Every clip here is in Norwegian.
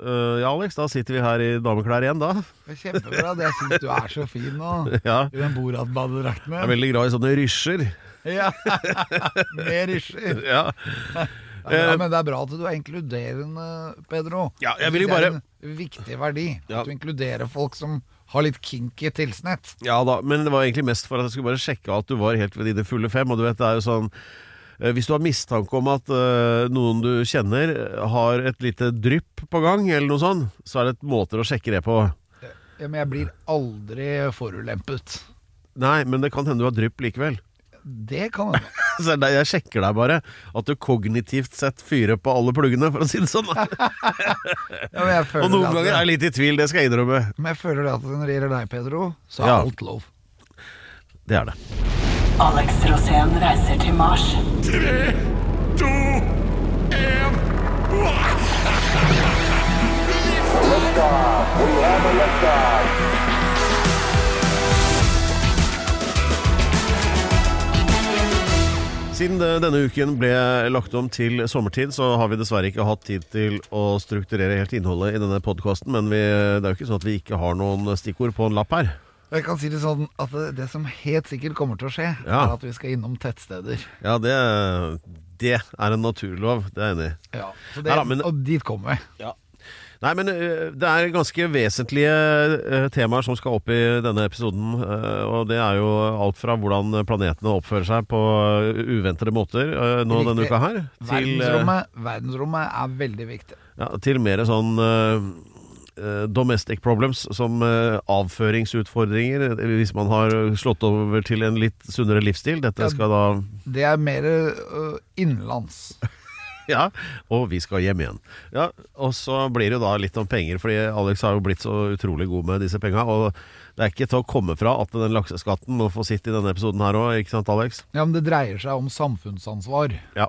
eh, ja, Alex, da sitter vi her i dameklær igjen, da. Det er Kjempebra. det. Jeg syns du er så fin nå. Ja. I den Borat-badedrakten Jeg er veldig glad i sånne rysjer. Ja. Med rysjer. Ja. Ja, men det er bra at du er inkluderende, Pedro. Ja, jeg vil jo bare- Det er en viktig verdi. At du inkluderer folk som har litt kinky tilsnett. ja da, men det var egentlig mest for at jeg skulle bare sjekke at du var helt ved dine fulle fem. Og du vet, det er jo sånn eh, Hvis du har mistanke om at eh, noen du kjenner eh, har et lite drypp på gang, eller noe sånt, så er det et måter å sjekke det på. Ja, men jeg blir aldri forulempet. Nei, men det kan hende du har drypp likevel. Det kan hende. Jeg sjekker deg bare. At du kognitivt sett fyrer på alle pluggene, for å si det sånn. Ja, Og noen ganger er jeg litt i tvil, det skal jeg innrømme. Men jeg føler at når det gjelder deg, Pedro, så er Ja. alt lov. Det er det. Alex Rosén reiser til Mars. Siden denne uken ble lagt om til sommertid, så har vi dessverre ikke hatt tid til å strukturere helt innholdet i denne podkasten. Men vi, det er jo ikke sånn at vi ikke har noen stikkord på en lapp her. Jeg kan si det sånn at det, som helt sikkert kommer til å skje, Ja. er at vi skal innom tettsteder. Ja, det, det er en naturlov, det er jeg enig i. Ja, så det, Neida, men- Og dit kommer vi. Nei, men det er ganske vesentlige temaer som skal opp i denne episoden. Og det er jo alt fra hvordan planetene oppfører seg på uventede måter nå nå denne uka her, til, Verdensrommet, verdensrommet er veldig viktig. ja, til mer sånn domestic problems, som ø, avføringsutfordringer, hvis man har slått over til en litt sunnere livsstil. Dette skal da Det er mer innenlands. Ja, og vi skal hjem igjen. Ja, Og så blir det jo da litt om penger, fordi Alex har jo blitt så utrolig god med disse penga. Og det er ikke til å komme fra at den lakseskatten må få sitt i denne episoden her òg, ikke sant Alex? Ja, men det dreier seg om samfunnsansvar. Ja.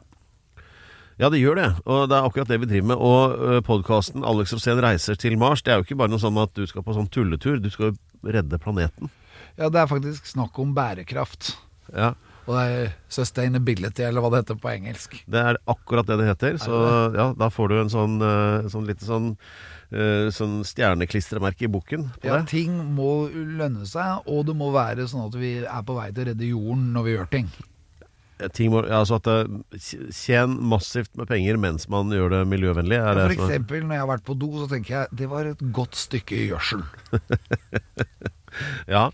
Ja, det gjør det, og det er akkurat det vi driver med. Og podkasten 'Alex Rosén reiser til Mars' Det er jo ikke bare noe sånn at du skal på sånn tulletur, du skal jo redde planeten. Ja, det er faktisk snakk om bærekraft. Ja, Og det er sustainability, eller hva det heter på engelsk. Det er akkurat det det heter. Så ja, da får du en sånn, eh, sånn lite sånn, eh, sånn stjerneklistremerke i bukken Ja, det. ting må lønne seg, og det må være sånn at vi er på vei til å redde jorden når vi gjør ting. Ting må, altså at tjen massivt med penger mens man gjør det miljøvennlig. Er Ja, det for er- eksempel når jeg har vært på do, så tenker jeg det var et godt stykke gjødsel. ja,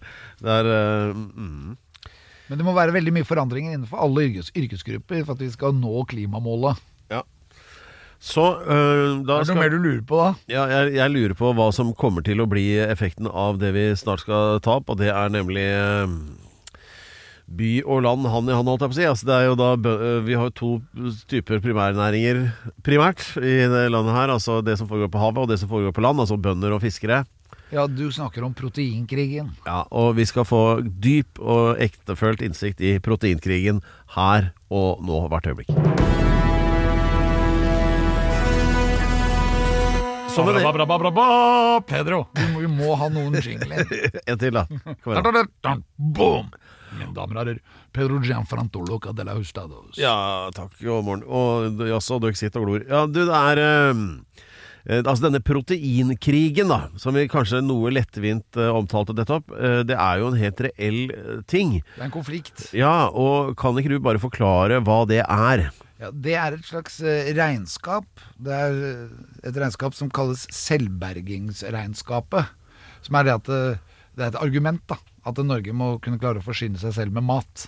det er uh, mm, Men det må være veldig mye forandringer innenfor alle yrkes, yrkesgrupper for at vi skal nå klimamålet. Så eh, da Er det noe skal mer du lurer på da? ja, jeg, jeg lurer på hva som kommer til å bli effekten av det vi snart skal ta opp, og det er nemlig eh, by og land hand i hand, holdt jeg på å si. Altså, det er jo da, vi har jo to typer primærnæringer primært i det landet her. Altså det som foregår på havet, og det som foregår på land. Altså bønder og fiskere. Ja, du snakker om proteinkrigen. Ja, og vi skal få dyp og ektefølt innsikt i proteinkrigen her og nå hvert øyeblikk. Så med det Pedro, vi må, vi må ha noen jingler. En til, da. Kom igjen. Boom! Damer Pedro Gianfrantolo Cadella Hustados. Ja, takk God morgen. Og jaså, dere sitter og glor. Ja, du, det er eh, eh, Altså denne proteinkrigen, da, som vi kanskje noe lettvint eh, omtalte dette opp, eh, det er jo en helt reell ting. Det er en konflikt. Ja, og kan ikke du bare forklare hva det er? Ja, det er et slags regnskap. Det er et regnskap som kalles selvbergingsregnskapet. Som er det at det, det er et argument, da. At Norge må kunne klare å forsyne seg selv med mat.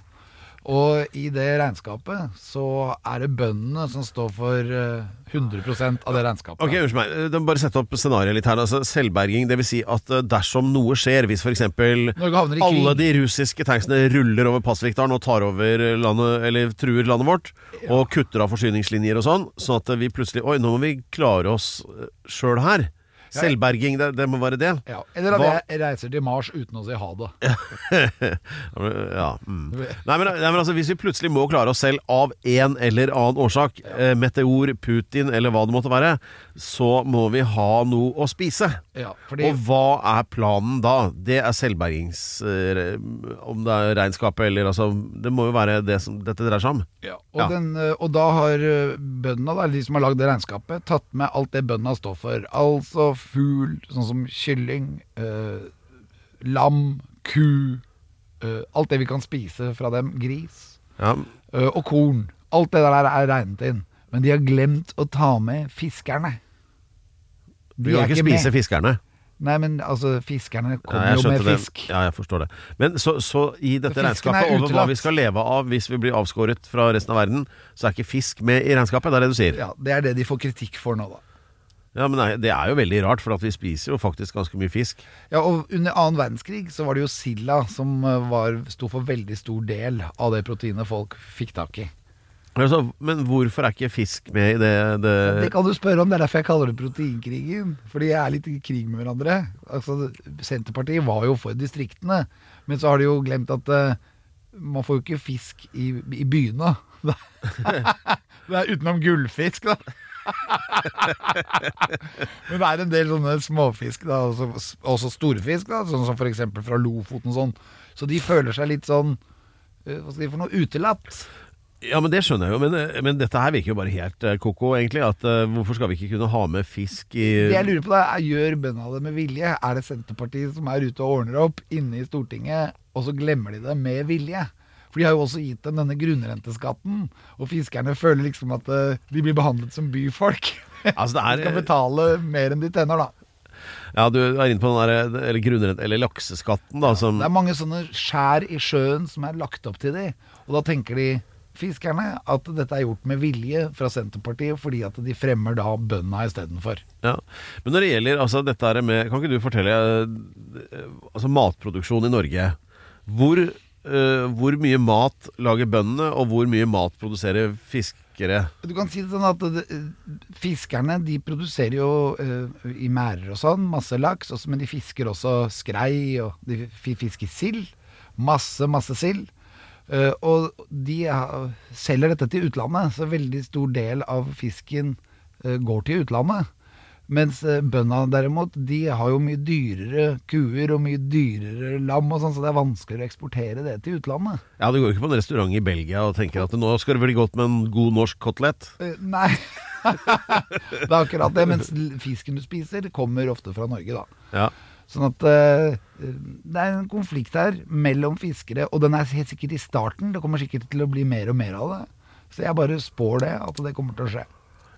Og i det regnskapet så er det bøndene som står for eh, 100% av det regnskapet. Ok, unnskyld meg. må Bare sette opp scenarioet litt her. Altså, selvberging, det vil si at eh, dersom noe skjer, hvis f.eks. Alle de russiske tanksene ruller over Pasvikdalen og tar over landet, eller truer landet vårt, og kutter av forsyningslinjer og sånn, sånn at vi plutselig Oi, nå må vi klare oss sjøl her. Selvberging, det, det må være det. Ja. Eller at Hva- jeg reiser til Mars uten å si ha det. Ja, mm. nei, men, nei, men altså Hvis vi plutselig må klare oss selv av en eller annen årsak, eh, meteor, Putin eller hva det måtte være, så må vi ha noe å spise. Ja, fordi, Og hva er planen da? Det er selvbergings... eh, om det er regnskapet eller altså Det må jo være det som dette dreier seg om. ja, og, Ja. Den, eh, og da har bøndene, da, de som har lagd det regnskapet, tatt med alt det bøndene står for. Altså fugl, sånn som kylling, eh, lam, ku, eh, alt det vi kan spise fra dem, gris, Ja, eh, og korn. Alt det der er regnet inn. Men de har glemt å ta med fiskerne. Vi kan ikke spise fiskerne. Nei, men altså, fiskerne Ja, kommer jeg jo med skjønte det. fisk. Ja, jeg forstår det. Men så, så i dette Fisken er regnskapet over hva utelatt. vi skal leve av hvis vi blir avskåret fra resten av verden, så er ikke fisk med i regnskapet? Det er det du sier? Ja, Det er det de får kritikk for nå, da. Ja, men Det er jo veldig rart, for vi spiser jo faktisk ganske mye fisk. Ja, og Under annen verdenskrig så var det jo silda som eh, var, sto for veldig stor del av det proteinet folk fikk tak i. Altså, men hvorfor er ikke fisk med i det, det Det kan du spørre om, det er derfor jeg kaller det proteinkrigen. Fordi jeg er litt i krig med hverandre. Altså, Senterpartiet var jo for distriktene, men så har de jo glemt at uh, man får jo ikke fisk i, i byene. det er utenom gullfisk, da. men det er en del sånne småfisk, da, også, også storfisk, da, sånn som f.eks. fra Lofoten sånn. Så de føler seg litt sånn eh, Hva skal de for noe? Utelatt. Ja, men det skjønner jeg jo. Men, men dette her virker jo bare helt eh, ko-ko, egentlig. At uh, Hvorfor skal vi ikke kunne ha med fisk i Det jeg lurer på da, er, Gjør bøndene det med vilje? Er det Senterpartiet som er ute og ordner opp inne i Stortinget, og så glemmer de det med vilje? For de har jo også gitt dem denne grunnrenteskatten, og fiskerne føler liksom at eh, de blir behandlet som byfolk. Altså, det De skal er betale mer enn de tjener, da. Ja, du er inne på den der Eller grunnrente Eller lakseskatten, da, som Det er mange sånne skjær i sjøen som er lagt opp til de, og da tenker de fiskerne at dette er gjort med vilje fra Senterpartiet fordi at de fremmer da bøndene istedenfor. Ja. Men når det gjelder altså, dette her med Kan ikke du fortelle eh, Altså matproduksjon i Norge. Hvor, eh, hvor mye mat lager bøndene, og hvor mye mat produserer fiskere? Du kan si det sånn at uh, fiskerne de produserer jo uh, i merder og sånn masse laks, også, men de fisker også skrei, og de fisker sild. Masse, masse sild. Og de selger dette til utlandet, så veldig stor del av fisken går til utlandet. Mens uh, bøndene derimot, de har jo mye dyrere kuer og mye dyrere lam og sånn, så det er vanskeligere å eksportere det til utlandet. Ja, Du går jo ikke på en restaurant i Belgia og tenker at nå skal det bli godt med en god norsk kotelett. Eh, nei. det er akkurat det. Mens fisken du spiser, kommer ofte fra Norge, da. Ja. Sånn at uh, det er en konflikt her mellom fiskere, og den er helt sikkert i starten. Det kommer sikkert til å bli mer og mer av det. Så jeg bare spår det, at det kommer til å skje.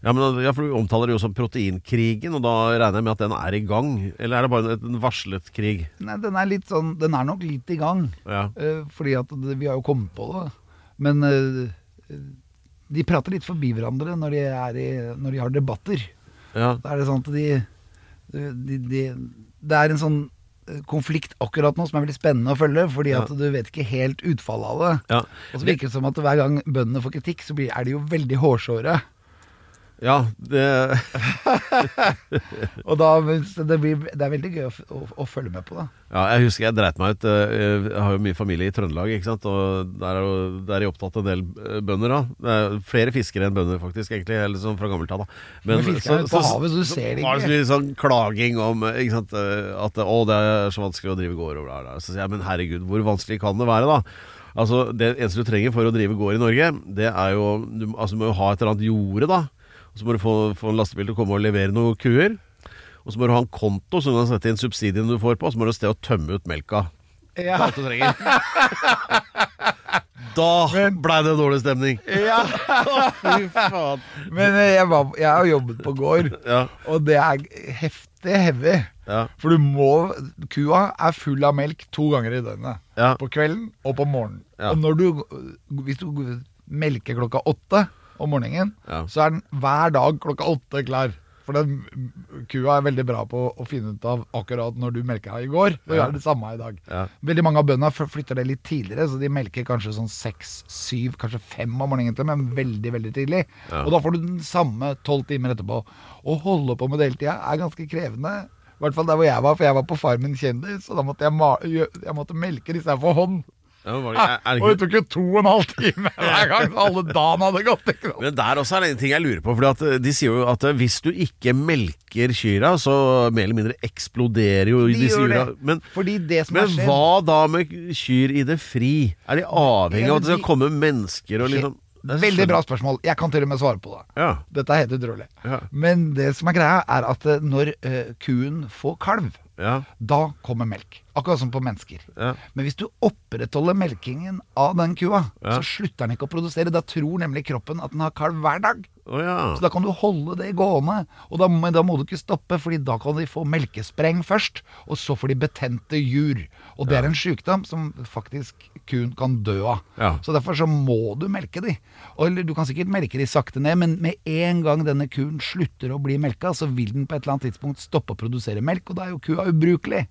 Ja, men, ja, for Du omtaler det jo som proteinkrigen, og da regner jeg med at den er i gang? Eller er det bare en, en varslet krig? Nei, den er litt sånn Den er nok litt i gang. Ja. Uh, fordi at det, vi har jo kommet på det. Men uh, de prater litt forbi hverandre når de, er i, når de har debatter. ja. Da er det sånn at de, de, de Det er en sånn eh, konflikt akkurat nå som er veldig spennende å følge, fordi Ja. at du vet ikke helt utfallet av det. Ja. Og så virker det som at hver gang bøndene får kritikk, så blir, er de jo veldig hårsåre. Ja, det Og da, det, blir, det er veldig gøy å, å, å følge med på da. Ja, jeg husker jeg dreit meg ut. eh, Jeg har jo mye familie i Trøndelag, ikke sant. Og der er, jo, der er jeg opptatt en del eh, bønder, da. Det er flere fiskere enn bønder, faktisk, egentlig. Eller sånn fra gammelt av, da. Men Men er på havet, så du ser det var det så ikke. mye sånn klaging om eh, ikke sant, at å, det er så vanskelig å drive gård og bla, bla. Så sier jeg, men herregud, hvor vanskelig kan det være, da? Altså, Det eneste du trenger for å drive gård i Norge, det er jo Du, altså, du må jo ha et eller annet jorde, da. Og så må du få, få en lastebil til å komme og levere noen kuer. Og så må du ha en konto som du kan sette inn subsidiene du får på, og så må du et sted å tømme ut melka. Ja. alt du trenger. Da blei det dårlig stemning. Ja. Fy faen. Men eh, jeg, var, jeg har jobbet på gård, Ja, og det er heftig heavy. ja, For du må Kua er full av melk to ganger i døgnet. ja. På kvelden og på morgenen. Ja. Og når du, hvis du melker klokka åtte om morgenen, Ja. så er den hver dag klokka åtte klar. For den kua er veldig bra på å finne ut av akkurat når du melka i går, og gjør det samme i dag. Ja. Veldig mange av bøndene flytter det litt tidligere, så de melker kanskje sånn seks, syv, kanskje fem om morgenen, til, men veldig, veldig tidlig. Og da får du den samme tolv timer etterpå. Å holde på med det hele tida er ganske krevende. I hvert fall der hvor jeg var, for jeg var på Farmen kjendis, og da måtte jeg, jeg måtte melke disse her for hånd. Ja, men var det, er, er Og det tok jo to og en halv time hver gang så alle dagen hadde gått. Ikke sant? men der også er det en ting jeg lurer på. Fordi at eh, De sier jo at eh, hvis du ikke melker kyrne, så mer eller mindre eksploderer jo De disse gjør. Men, Fordi det som men har skjedd hva da med kyr i det fri? Er de avhengig av at det skal komme mennesker og liksom Veldig bra spørsmål. Jeg kan til og med svare på det. Ja. Dette er helt utrolig. Ja. Men det som er greia, er at eh, når eh, kuen får kalv, ja. da kommer melk. Akkurat som på mennesker. Ja. Men hvis du opprettholder melkingen av den kua, Ja. så slutter den ikke å produsere. Da tror nemlig kroppen at den har kalv hver dag. Oh, ja. Så da kan du holde det gående. Og da, men da må du ikke stoppe, Fordi da kan de få melkespreng først, og så får de betente jur. Og det er en sykdom som faktisk kuen kan dø av. Så derfor så må du melke de. Og, eller du kan sikkert melke de sakte ned, men med en gang denne kuen slutter å bli melka, så vil den på et eller annet tidspunkt stoppe å produsere melk, og da er jo kua ubrukelig.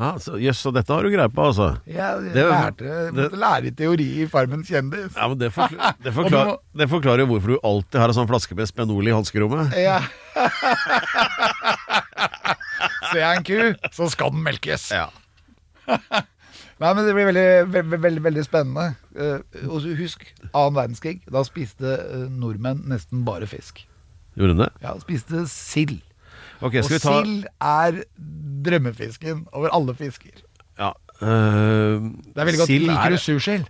Ja, så, Jøss, så dette har du greie på, altså. Jeg Det- lærte, det- måtte lære i teori i Farmen kjendis. Ja, men Det, forklar, det, forklar, det forklarer jo hvorfor du alltid har en sånn flaske med Spenol i hanskerommet. Ja. Ser jeg en ku, så skal den melkes. Ja. Nei, men Det blir veldig, veldig, veldig, veldig spennende. Eh, og husk, annen verdenskrig. Da spiste eh, nordmenn nesten bare fisk. Gjorde hun det? Ja, spiste sild. Ok, Og ta sild er drømmefisken over alle fisker. ja, øh, Det er veldig godt. Liker er- du sursild?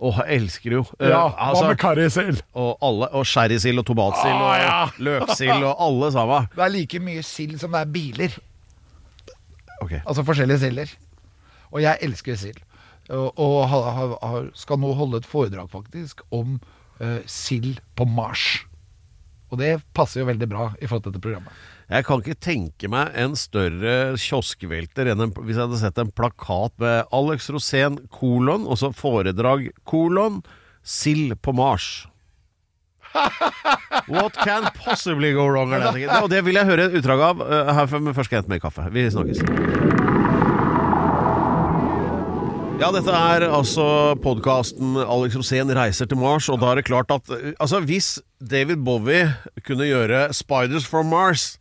Åh, jeg elsker jo. Ja, Ja, altså, hva med karrisild? og, alle, og sherrysild og tomatsild og Å, ja. løksild og alle sammen. Det er like mye sild som det er biler. Okay. Altså forskjellige silder. Og jeg elsker sild. Og, og ha, ha, ha, skal nå holde et foredrag faktisk om uh, sild på Mars. Og det passer jo veldig bra i forhold til dette programmet. Jeg kan ikke tenke meg en større kioskvelter enn en, hvis jeg hadde sett en plakat med Alex Rosén kolon, og så foredrag kolon, sild på Mars. What can possibly go wrong? Det, og det vil jeg høre et utdrag av uh, her vi først skal hente mer kaffe. Vi snakkes. Ja, dette er altså podkasten Alex Rosén reiser til Mars, og da er det klart at uh, Altså, hvis David Bowie kunne gjøre Spiders from Mars,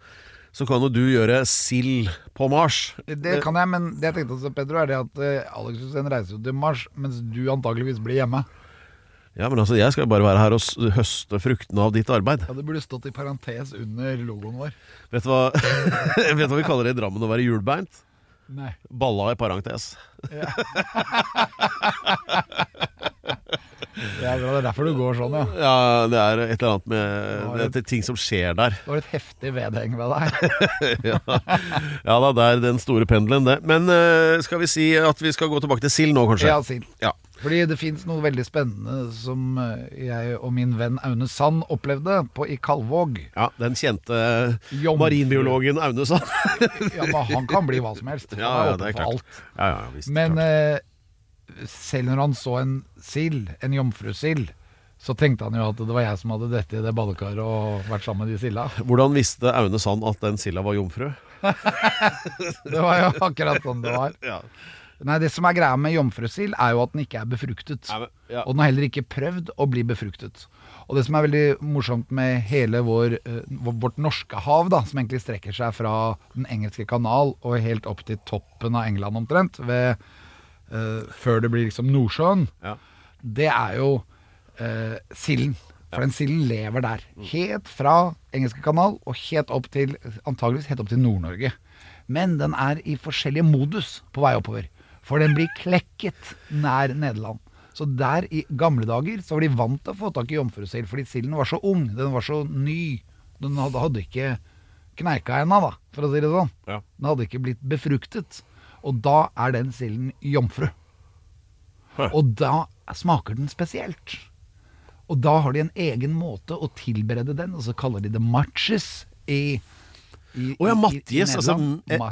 så kan jo du gjøre sild på Mars. Det kan jeg, men det jeg tenkte også, Pedro, er det at eh, Alex Hussein reiser jo til Mars, mens du antageligvis blir hjemme. Ja, men altså, jeg skal bare være her og høste fruktene av ditt arbeid. Ja, Det burde stått i parentes under logoen vår. Vet du hva, vet du hva vi kaller det i Drammen å være hjulbeint? Nei. Balla i parentes. Det er bra, det er derfor du går sånn, ja. Ja, det er et eller annet med det er ting som skjer der. Det var et heftig vedheng ved deg. ja. ja da, det er den store pendelen, det. Men eh, skal vi si at vi skal gå tilbake til sild nå, kanskje? Ja, sild. Ja. Fordi det fins noe veldig spennende som eh, jeg og min venn Aune Sand opplevde på, i Kalvåg. Ja, Den kjente Jomfru. marinbiologen Aune Sand. Ja, men han kan bli hva som helst. ja, Han ja, det er klart. Ja, ja, visst, Men klart. eh, selv når han så en sild, en jomfrusild, så tenkte han jo at det var jeg som hadde dette i det badekaret og vært sammen med de silda. Hvordan visste Aune Sand at den silda var jomfru? Det var jo akkurat sånn det var. Ja. Nei, Det som er greia med jomfrusild, er jo at den ikke er befruktet. Ja, men- ja. Og den har heller ikke prøvd å bli befruktet. Og det som er veldig morsomt med hele vår, eh, vår- vårt norske hav, da, som egentlig strekker seg fra Den engelske kanal og helt opp til toppen av England omtrent, ved, eh, før det blir liksom Nordsjøen, Ja. det er jo uh, silden. For den silden lever der. Helt fra engelske kanal og helt opp til antageligvis helt opp til Nord-Norge. Men den er i forskjellige modus på vei oppover. For den blir klekket nær Nederland. Så der i gamle dager så var de vant til å få tak i jomfrusild, fordi silden var så ung, den var så ny. Den hadde, hadde ikke kneika ennå, da, for å si det sånn. Ja. Den hadde ikke blitt befruktet. Og da er den silden jomfru. Hæ. Og da smaker den spesielt. Og da har de en egen måte å tilberede den, og så kaller de det matches i i, Å ja, Matjes, altså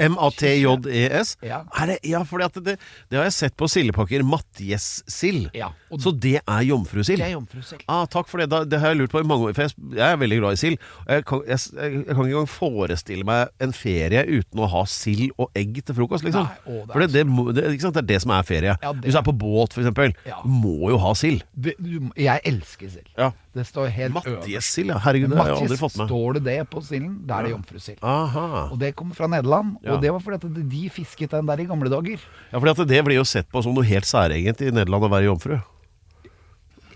M-A-T-J-E-S. Ja. Er det, ja, fordi det, det har jeg sett på sildepakker. Mattjes-sild. Ja, Så det er jomfrusild? Er. Ah, takk for det. Da, det har jeg lurt på i mange år. For jeg, jeg er veldig glad i sild. Jeg, jeg, jeg, kan ikke engang forestille meg en ferie uten å ha sild og egg til frokost, liksom. Nei, å, det for det, det, det, er det som er ferie. Ja, Hvis du er- på båt, for eksempel. Ja. Du må jo ha sild. Jeg elsker sild. Det står helt øverst. Matjes-sild, ja. Herregud, det har jeg aldri fått med. står det det på silden, da er det jomfrusild. Aha. Og det kommer fra Nederland, Ja. og det var fordi at de fisket den der i gamle dager. Ja, fordi at det blir jo sett på som noe helt særegent i Nederland å være jomfru.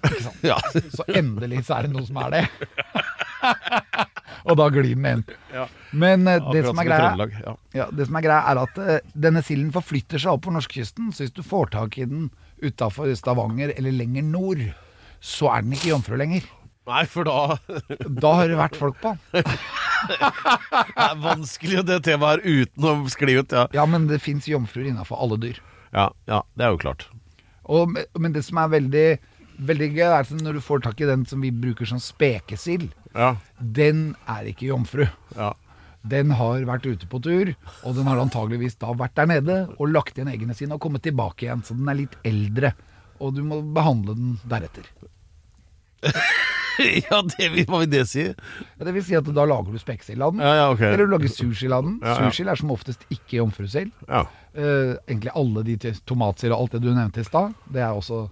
Ikke sant? Ja. Så endelig så er det noe som er det. og da glir den inn. Men eh, det som er greia Ja. Ja, det som er greia er at uh, denne silden forflytter seg opp på norskekysten, så hvis du får tak i den utafor Stavanger eller lenger nord, så er den ikke jomfru lenger. Nei, for da Da har det vært folk på den. Det er vanskelig det temaet her uten å skli ut, ja. Ja, men det fins jomfruer innafor alle dyr. ja. Ja, det er jo klart. Og, men det som er veldig, veldig gøy, er at når du får tak i den som vi bruker som spekesild, Ja. den er ikke jomfru. ja. Den har vært ute på tur, og den har antageligvis da vært der nede og lagt igjen eggene sine og kommet tilbake igjen. Så den er litt eldre, og du må behandle den deretter. ja, det vil, hva vil det si? Ja, Det vil si at da lager du spekesild av den. Ja, ja, okay. Eller du lager sushi av den. Ja. Sushi er som oftest ikke jomfrusild. Ja. Uh, egentlig alle de til tomatsild og alt det du nevnte i stad. Det er også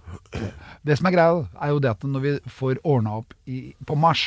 Det som er greia, er jo det at når vi får ordna opp i, på Mars,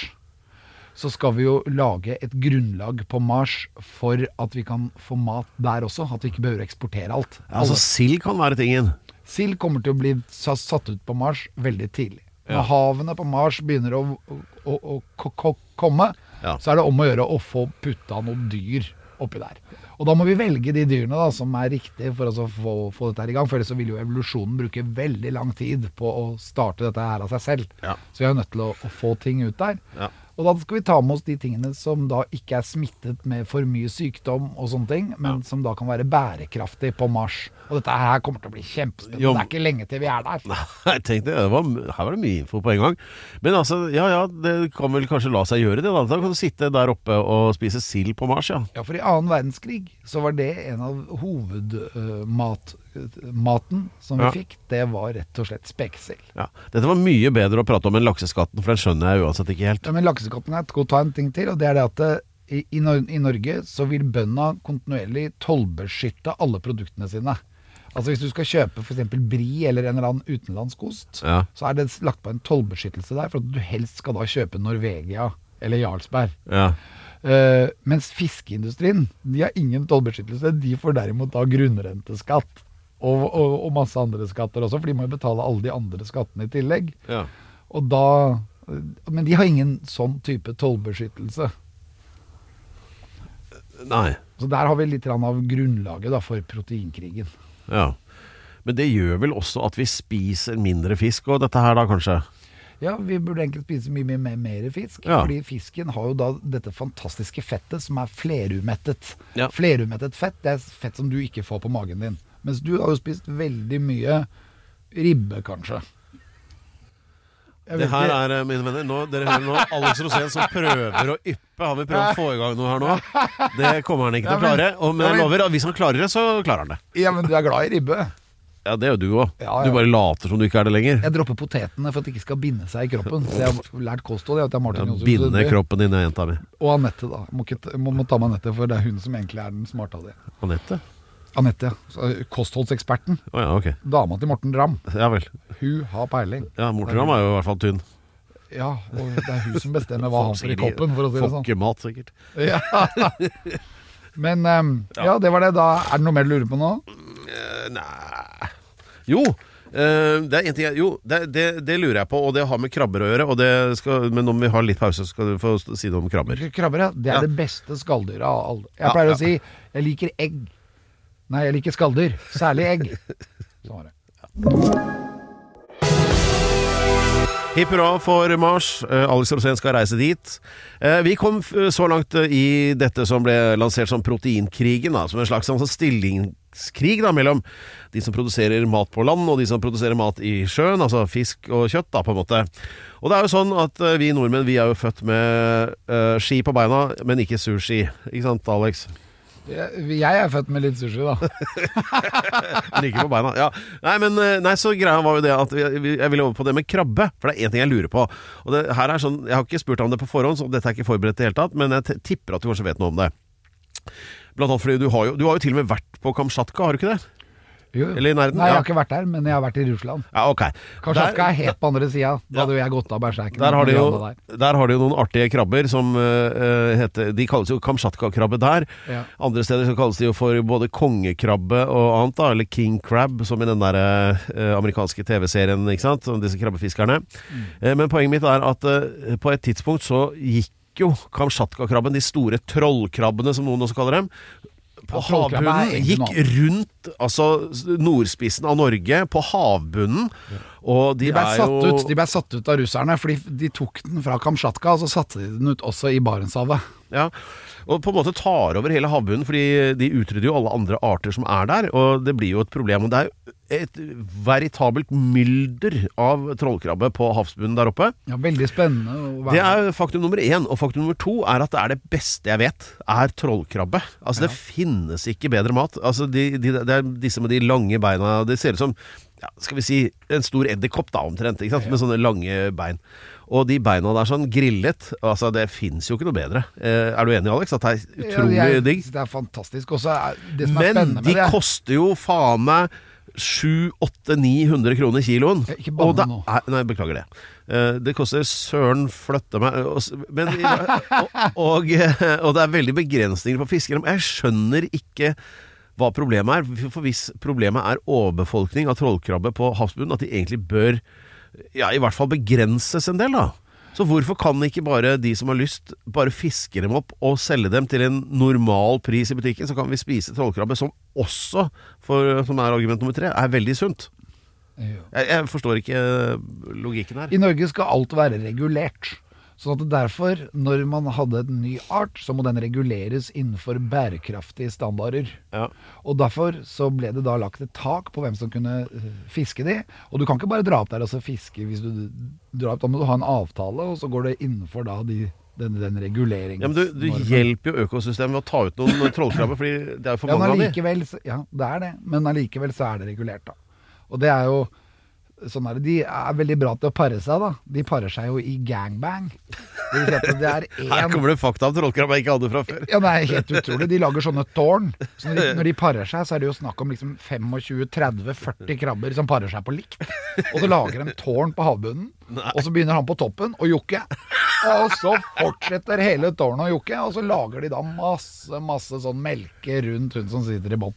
så skal vi jo lage et grunnlag på Mars for at vi kan få mat der også. At vi ikke behøver å eksportere alt. Ja, altså, sild kan være tingen. Sild kommer til å bli satt ut på Mars veldig tidlig. Ja. Når havene på Mars begynner å, å, å, å ko- komme, så er det om å gjøre å få putta noen dyr oppi der. Og da må vi velge de dyrene da, som er riktige for å få, få dette her i gang. For ellers så vil jo evolusjonen bruke veldig lang tid på å starte dette her av seg selv. Ja. Så vi er nødt til å, å få ting ut der. Ja. Og da skal vi ta med oss de tingene som da ikke er smittet med for mye sykdom og sånne ting, men som da kan være bærekraftig på Mars. Og dette her kommer til å bli kjempespennende. Jo, Det er ikke lenge til vi er der. Jeg tenkte, det var, Her var det mye info på en gang. Men altså, ja ja, det kan vel kanskje la seg gjøre det. Da Da kan du sitte der oppe og spise sild på Mars, ja. Ja, for i annen verdenskrig så var det en av hovedmaten som vi Ja. fikk. Det var rett og slett spekesild. ja. Dette var mye bedre å prate om enn lakseskatten, for den skjønner jeg uansett ikke helt. Ja, men lakseskatten er et ta en ting til, og det er det at det, i, i, i Norge så vil bøndene kontinuerlig tollbeskytte alle produktene sine. Altså Hvis du skal kjøpe f.eks. bri eller en eller annen utenlandsk ost, Ja. så er det lagt på en tollbeskyttelse der for at du helst skal da kjøpe Norvegia eller Jarlsberg. Ja. Uh, mens fiskeindustrien de har ingen tollbeskyttelse. De får derimot da grunnrenteskatt. Og, og, og masse andre skatter også, for de må jo betale alle de andre skattene i tillegg. ja. Og da Men de har ingen sånn type tollbeskyttelse. Nei. Så der har vi litt av grunnlaget da, for proteinkrigen. Ja. Men det gjør vel også at vi spiser mindre fisk og dette her, da, kanskje? Ja, vi burde egentlig spise mye, mye mer, mer fisk. Ja. Fordi fisken har jo da dette fantastiske fettet som er flerumettet. Ja. Flerumettet fett, det er fett som du ikke får på magen din. Mens du har jo spist veldig mye ribbe, kanskje. Det her er, eh, mine venner, nå, dere hører nå Alex Rosén som prøver å yppe. Han vil prøve å få i gang noe her nå. Det kommer han ikke til å klare. Og, men jeg lover at hvis han klarer det, så klarer han det. Ja, men du er glad i ribbe. Ja, det jo du òg. Ja, ja. Du bare later som du ikke er det lenger. Jeg dropper potetene for at det ikke skal binde seg i kroppen. Så jeg har lært kosthold. Jeg jeg Binde kroppen din, jenta mi. Og Anette, da. Må, må, må ta med Anette, for det er hun som egentlig er den smarte av de. Anette? Anette, Kostholdseksperten. Oh, ja, okay. Dama til Morten Ramm. Ja vel. Hun har peiling. Ja, Morten Ramm er jo i hvert fall tynn. Ja, og det er hun som bestemmer hva han får i koppen, for å si det sånn. Fokkemat, sikkert. Ja. Men um, ja, det var det. Da er det noe mer du lurer på nå? Eh, nei Jo, Uh, det er en ting jeg, Jo, det, det, det lurer jeg på, og det har med krabber å gjøre. Og det skal, men om vi har litt pause, skal du få si noe om krabber. Krabber, ja. Det er Ja. det beste skalldyret av alle. Jeg Ja, pleier ja. å si jeg liker egg. Nei, jeg liker skalldyr. Særlig egg. Sånn var det. Hipp hurra for Mars. Eh, Alex Rosén skal reise dit. Eh, Vi kom så langt eh, i dette som ble lansert som proteinkrigen, da, som en slags sånn stillingskrig da, mellom de som produserer mat på land og de som produserer mat i sjøen, altså fisk og kjøtt, da, på en måte. Og det er jo sånn at vi nordmenn vi er jo født med uh, ski på beina, men ikke sushi. Ikke sant, Alex? Jeg, er født med litt sushi, da. Like på beina. Ja. Nei, men eh, nei, så greia var jo det at jeg ville over på det med krabbe. For det er én ting jeg lurer på. Og det her er sånn, Jeg har ikke spurt om det på forhånd, så dette er ikke forberedt i det hele tatt, men jeg tipper at du kanskje vet noe om det. Blant annet fordi du har jo, du har jo til og med vært på Kamtsjatka, har du ikke det? Jo. Eller i nærheten, Nei, jeg har ikke vært der, men jeg har vært i Russland. Ja, ok. Kamtsjatka Der- er helt på andre sida. Da hadde jeg gått av berserken. Der har, de jo, der. har de jo noen artige krabber som uh, heter De kalles jo kamtsjatka-krabbe der. Ja. Andre steder så kalles de jo for både kongekrabbe og annet, da, eller king crab, som i den der uh, amerikanske TV-serien, ikke sant, om disse krabbefiskerne. Mm. Uh, men poenget mitt er at på et tidspunkt så gikk jo kamsjatka-krabben, de store trollkrabbene som noen også kaller dem, på havbunnen, gikk noe altså nordspissen av Norge, på havbunnen, og de, De ble, er satt jo ut, de ble satt ut av russerne, fordi de tok den fra Kamtsjatka, og så satte de den ut også i Barentshavet. Ja, og på en måte tar over hele havbunnen, fordi de utrydder jo alle andre arter som er der, og det blir jo et problem. Og det er et veritabelt mylder av trollkrabbe på havsbunnen der oppe. Ja, Veldig spennende å være Det er faktum nummer én. Og faktum nummer to er at det er det beste jeg vet, er trollkrabbe. Altså, det finnes ikke bedre mat. Altså, de, de, det er disse med de lange beina Det ser ut som ja, skal vi si en stor edderkopp, da, omtrent. Ikke sant? Med sånne lange bein. Og de beina der sånn grillet Altså, det fins jo ikke noe bedre. Eh, er du enig, Alex? At det er utrolig ja, digg? Det er fantastisk. Også det som er Men spennende de med det koster jo faen meg 700-900 kroner kiloen. Ikke banne nå. Nei, beklager det. Eh, Det koster søren flytte meg Men, og, og, og det er veldig begrensninger på fiskere. Jeg skjønner ikke hva problemet er. For hvis problemet er overbefolkning av trollkrabbe på havsbunnen, at de egentlig bør ja, i hvert fall begrenses en del, da. Så hvorfor kan ikke bare de som har lyst, bare fiske dem opp og selge dem til en normal pris i butikken? Så kan vi spise trollkrabbe, som også, for, som er argument nummer tre, er veldig sunt. Jeg, jeg forstår ikke logikken her. I Norge skal alt være regulert. Sånn at derfor, når man hadde en ny art, så må den reguleres innenfor bærekraftige standarder. Ja. Og derfor så ble det da lagt et tak på hvem som kunne eh, fiske de. Og du kan ikke bare dra opp der og så fiske hvis du drar opp. Da må du ha en avtale, og så går det innenfor da de, den, den reguleringen. Ja, men du, du hjelper jo økosystemet ved å ta ut noen trollkrabber, fordi det er jo for Ja, mange av de. ja, det er det. Men allikevel så er det regulert, da. Og det er jo sånn er det. De er veldig bra til å pare seg, da. De parer seg jo i gangbang. Det vil si at det er Her kommer det fakta om trollkrabbe jeg ikke hadde fra før. ja, det er helt utrolig. De lager sånne tårn. Så når de, når de parer seg, så er det jo snakk om liksom 25-30-40 krabber som parer seg på likt. Og så lager de tårn på havbunnen, og så begynner han på toppen å jokke. Og så fortsetter hele tårnet å jokke, og så lager de da masse, masse sånn melke rundt hun som sitter i bånn.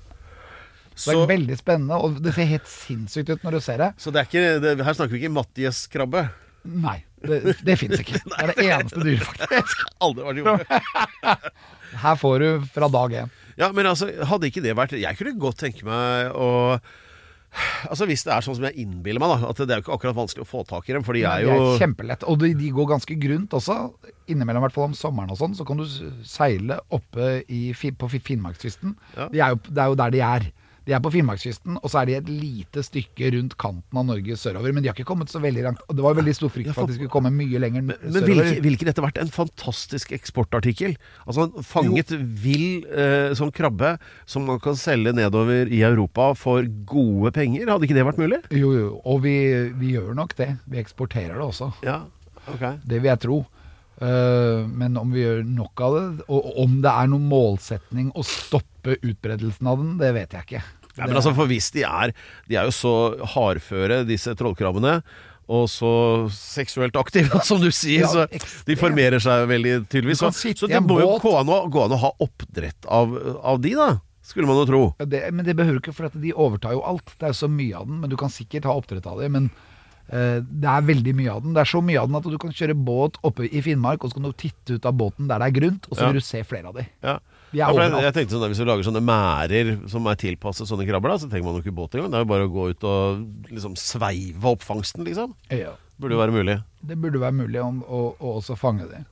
Så det er veldig spennende, og det ser helt sinnssykt ut når du ser det. så det er ikke, det, her snakker vi ikke Mattias-krabbe. Nei, det, det fins ikke. Det er det eneste dyret, faktisk. Aldri vært gjort. Her får du fra dag én. Ja, men altså, hadde ikke det vært Jeg kunne godt tenke meg å Altså Hvis det er sånn som jeg innbiller meg, da at det er jo ikke akkurat vanskelig å få tak i dem, for de er jo er kjempelett. Og de, de går ganske grunt også. Innimellom, i hvert fall om sommeren og sånn, så kan du seile oppe i, på Fi- Finnmarkskysten. Ja. De det er jo der de er. De er på Finnmarkskysten, og så er de et lite stykke rundt kanten av Norge sørover. Men de har ikke kommet så veldig langt. Og det var veldig stor frykt for at de skulle komme mye lenger Men sørover. ville ikke, ville ikke dette vært en fantastisk eksportartikkel? Altså en fanget vill eh, sånn krabbe som man kan selge nedover i Europa for gode penger? Hadde ikke det vært mulig? Jo, jo. Og vi, vi gjør nok det. Vi eksporterer det også. Ja, ok Det vil jeg tro. Eh, men om vi gjør nok av det, og om det er noen målsetning å stoppe utbredelsen av den, det vet jeg ikke. Nei, men altså for hvis de er De er jo så hardføre, disse trollkrabbene. Og så seksuelt aktive, som du sier. Ja, så de formerer seg veldig tydeligvis. Så, så det må jo gå an, å, gå an å ha oppdrett av, av de, da. Skulle man jo tro. Ja, Det, men det behøver ikke, for at de overtar jo alt. Det er så mye av den, men du kan sikkert ha oppdrett av det. Men eh, det er veldig mye av den. Det er så mye av den at du kan kjøre båt oppe i Finnmark, og så kan du titte ut av båten der det er grunt, og så vil du se flere av de. Ja. De Ja, jeg, jeg tenkte sånn at Hvis du lager sånne mærer som er tilpasset sånne krabber, da, så trenger man jo ikke båt engang. Det er jo bare å gå ut og liksom sveive opp fangsten, liksom. Ja. Burde jo være mulig. Det burde være mulig om, å, å også fange de.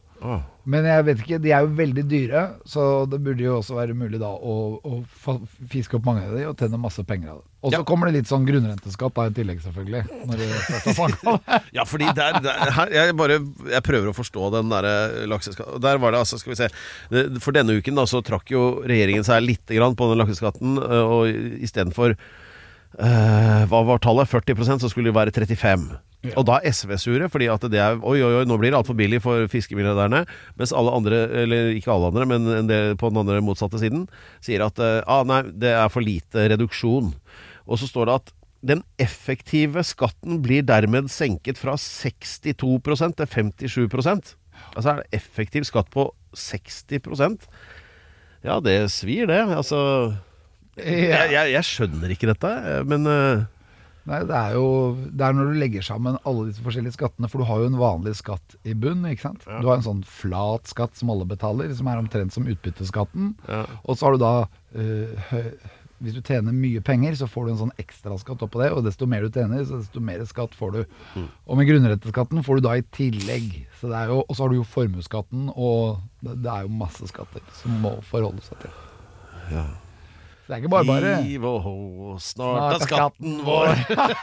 Men jeg vet ikke, de er jo veldig dyre, så det burde jo også være mulig da å, å fiske opp mange av de og tjene masse penger av det. Og så Ja. kommer det litt sånn grunnrenteskatt da i tillegg, selvfølgelig. Når. Ja, fordi der, der her, jeg, bare, jeg prøver å forstå den derre lakseskatten. Der var det altså, skal vi se For denne uken da, så trakk jo regjeringen seg lite grann på den lakseskatten, øh, og istedenfor uh, Hva var tallet? 40% så skulle det være 35 Og da er SV sure, fordi at det er Oi, oi, oi, nå blir det altfor billig for fiskemilliardærene. Mens alle andre, eller ikke alle andre, men en del på den andre motsatte siden, sier at eh, ah, nei, det er for lite reduksjon. Og så står det at den effektive skatten blir dermed senket fra 62% til 57 Altså er det effektiv skatt på 60% Ja, det svir, det. Altså jeg, jeg, jeg skjønner ikke dette, men eh, Nei, det er jo det er når du legger sammen alle disse forskjellige skattene, for du har jo en vanlig skatt i bunn, ikke sant. Du har en sånn flat skatt som alle betaler, som er omtrent som utbytteskatten. Ja. Og så har du da eh, Hvis du tjener mye penger, så får du en sånn ekstraskatt oppå det, og desto mer du tjener, så desto mer skatt får du. Og med grunnretteskatten får du da i tillegg. Så det er jo, og så har du jo formuesskatten, og det, det er jo masse skatter som må forholde seg til. Ja. Det er ikke bare bare. Hiv og hå, snart er skatten vår.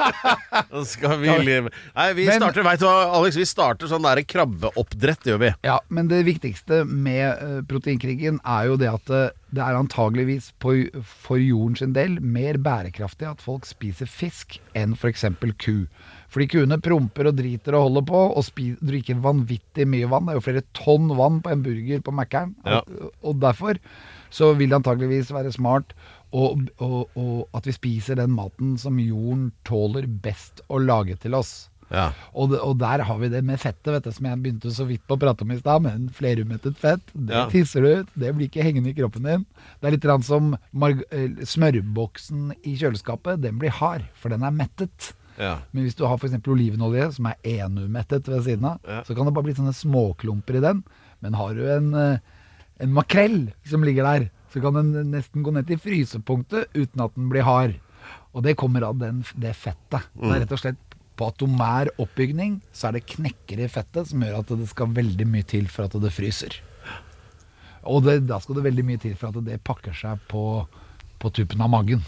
Nå skal vi leve Nei, vi Men- starter, vet du hva, Alex, vi starter sånn der krabbeoppdrett, gjør vi. Ja, men det viktigste med eh, proteinkrigen er jo det at eh, det er antageligvis på, for jorden sin del mer bærekraftig at folk spiser fisk enn f.eks. ku. Fordi kuene promper og driter og holder på og spi, drikker vanvittig mye vann. Det er jo flere tonn vann på en burger på Mækkern. Ja. Og, og derfor så vil det antageligvis være smart og, og, og at vi spiser den maten som jorden tåler best å lage til oss. Ja. Og, de, og der har vi det med fettet, vet du, som jeg begynte så vidt på å prate om i stad. Men flerumettet fett, det Ja. tisser du ut. Det blir ikke hengende i kroppen din. Det er litt som eh, smørboksen i kjøleskapet. Den blir hard, for den er mettet. Ja. Men hvis du har f.eks. olivenolje som er enumettet ved siden av, så kan det bare bli sånne småklumper i den. Men har du en, eh, en makrell som ligger der, så kan den nesten gå ned til frysepunktet uten at den blir hard. Og det kommer av den, det fettet. Det er rett og slett på atomær oppbygning så er det knekker i fettet som gjør at det skal veldig mye til for at det fryser. Og det, da skal det veldig mye til for at det pakker seg på, på tuppen av magen.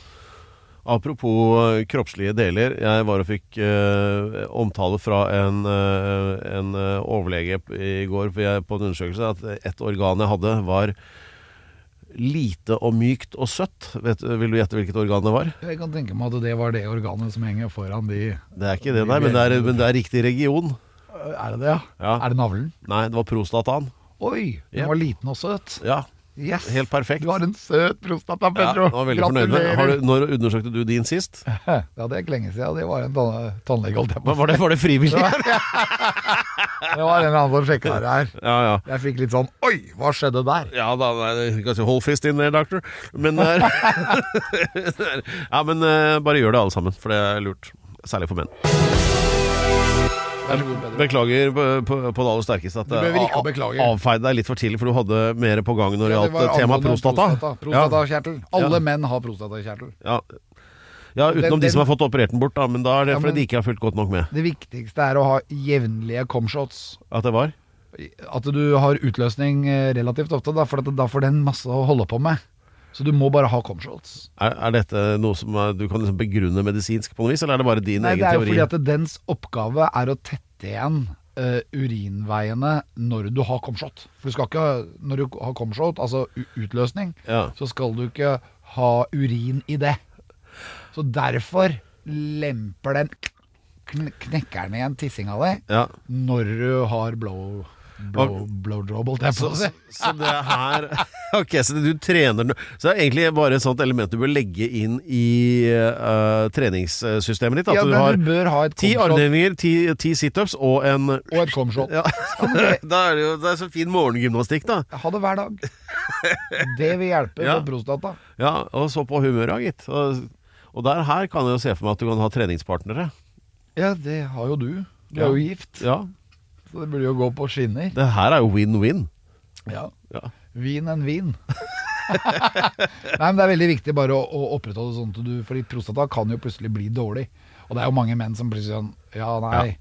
Apropos eh, kroppslige deler. Jeg var og fikk eh, omtale fra en, eh, en eh, overlege i går for jeg, på en undersøkelse at et organ jeg hadde, var lite og mykt og søtt. Vet, vil du gjette hvilket organ det var? Jeg kan tenke meg at det var det organet som henger foran de Det er ikke det, nei, men det er, men det er riktig region. Er det det, ja? Ja. Er det navlen? Nei, det var prostataen. Oi, den yep. var liten og søt. Ja, Yes. helt perfekt. Du har en søt prostata, Ja, Pedro. Ja, var veldig fornøyd med. Du, når undersøkte du din sist? Ja, det er ikke lenge siden. Det var en tann- tannlege, holdt jeg på. Var det, var det frivillig? Det var en eller annen som sjekka det her. Ja, ja. Jeg fikk litt sånn Oi, hva skjedde der? Ja da, nei, du kan hold fist in there, doctor. Men eh, Ja, men eh, bare gjør det alle sammen, for det er lurt. Særlig for menn. Beklager på, på, på det aller sterkeste at jeg avfeide deg litt for tidlig, for du hadde mer på gang når det Ja, gjaldt var temaet prostata. Prostatakjertel. Alle Ja. menn har prostatakjertel. Ja. Ja, utenom Den- de som har fått operert den bort, da, men da er det Ja, fordi de ikke har fulgt godt nok med. Det viktigste er å ha jevnlige comshots. At det var? At du har utløsning eh, relativt ofte, da, for da får den masse å holde på med. Så du må bare ha comshots. Er, er dette noe som er, du kan liksom begrunne medisinsk på noe vis, eller er det bare din Nei, egen det er teori? fordi at dens oppgave er å tette igjen Uh, urinveiene når du har comshot. For du skal ikke, når du har comshot, altså utløsning, Ja. så skal du ikke ha urin i det. Så derfor lemper den kn knekker den igjen tissinga di Ja. når du har blow blow, holdt jeg på Så, å si. så det her Ok, så du trener nå Så det er egentlig bare et sånt element du bør legge inn i uh, treningssystemet ditt. At Ja, du har du bør ha et ti armhevinger, ti, ti situps og en og et comshot. ja. Da er det jo det er så fin morgengymnastikk, da. Ha det hver dag. Det vil hjelpe Ja. på prostata. Ja, Og så på humøret, gitt. Og, og der her kan jeg jo se for meg at du kan ha treningspartnere. Ja, det har jo du. Du Ja. er jo gift, Ja, så det burde jo gå på skinner. Det her er jo win-win. Ja. Ja. Vin en vin. Nei, men Det er veldig viktig bare å, å opprettholde sånn at du Fordi prostata kan jo plutselig bli dårlig. Og det er jo mange menn som plutselig sånn Ja, nei.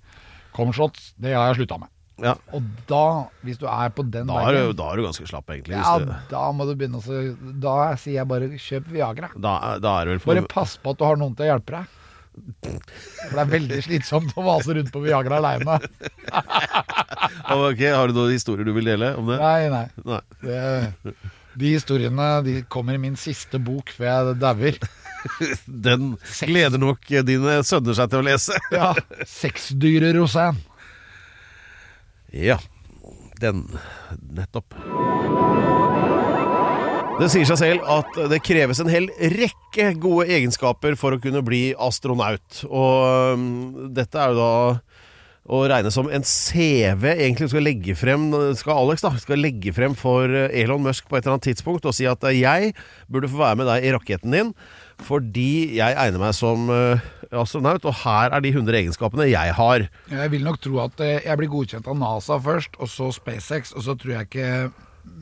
Comshots, det har jeg slutta med. Ja. Og da, hvis du er på den Da er, du, da er du ganske slapp, egentlig. ja, du, da må du begynne å Da sier jeg bare kjøp Viagra. da, da for Bare pass på at du har noen til å hjelpe deg. For det er veldig slitsomt å vase rundt på Viagra aleine. Ok, Har du noen historier du vil dele om det? Nei, nei. Nei. Det, de historiene de kommer i min siste bok før jeg dauer. Den gleder nok dine sønner seg til å lese. Ja. Sexdyret Rosan. Ja, den nettopp. Det sier seg selv at det kreves en hel rekke gode egenskaper for å kunne bli astronaut. Og um, dette er jo da å regne som en CV egentlig skal legge frem Skal Alex da, skal legge frem for Elon Musk på et eller annet tidspunkt og si at jeg burde få være med deg i raketten din fordi jeg egner meg som eh, astronaut, og her er de 100 egenskapene jeg har. Jeg vil nok tro at eh, jeg blir godkjent av NASA først, og så SpaceX, og så tror jeg ikke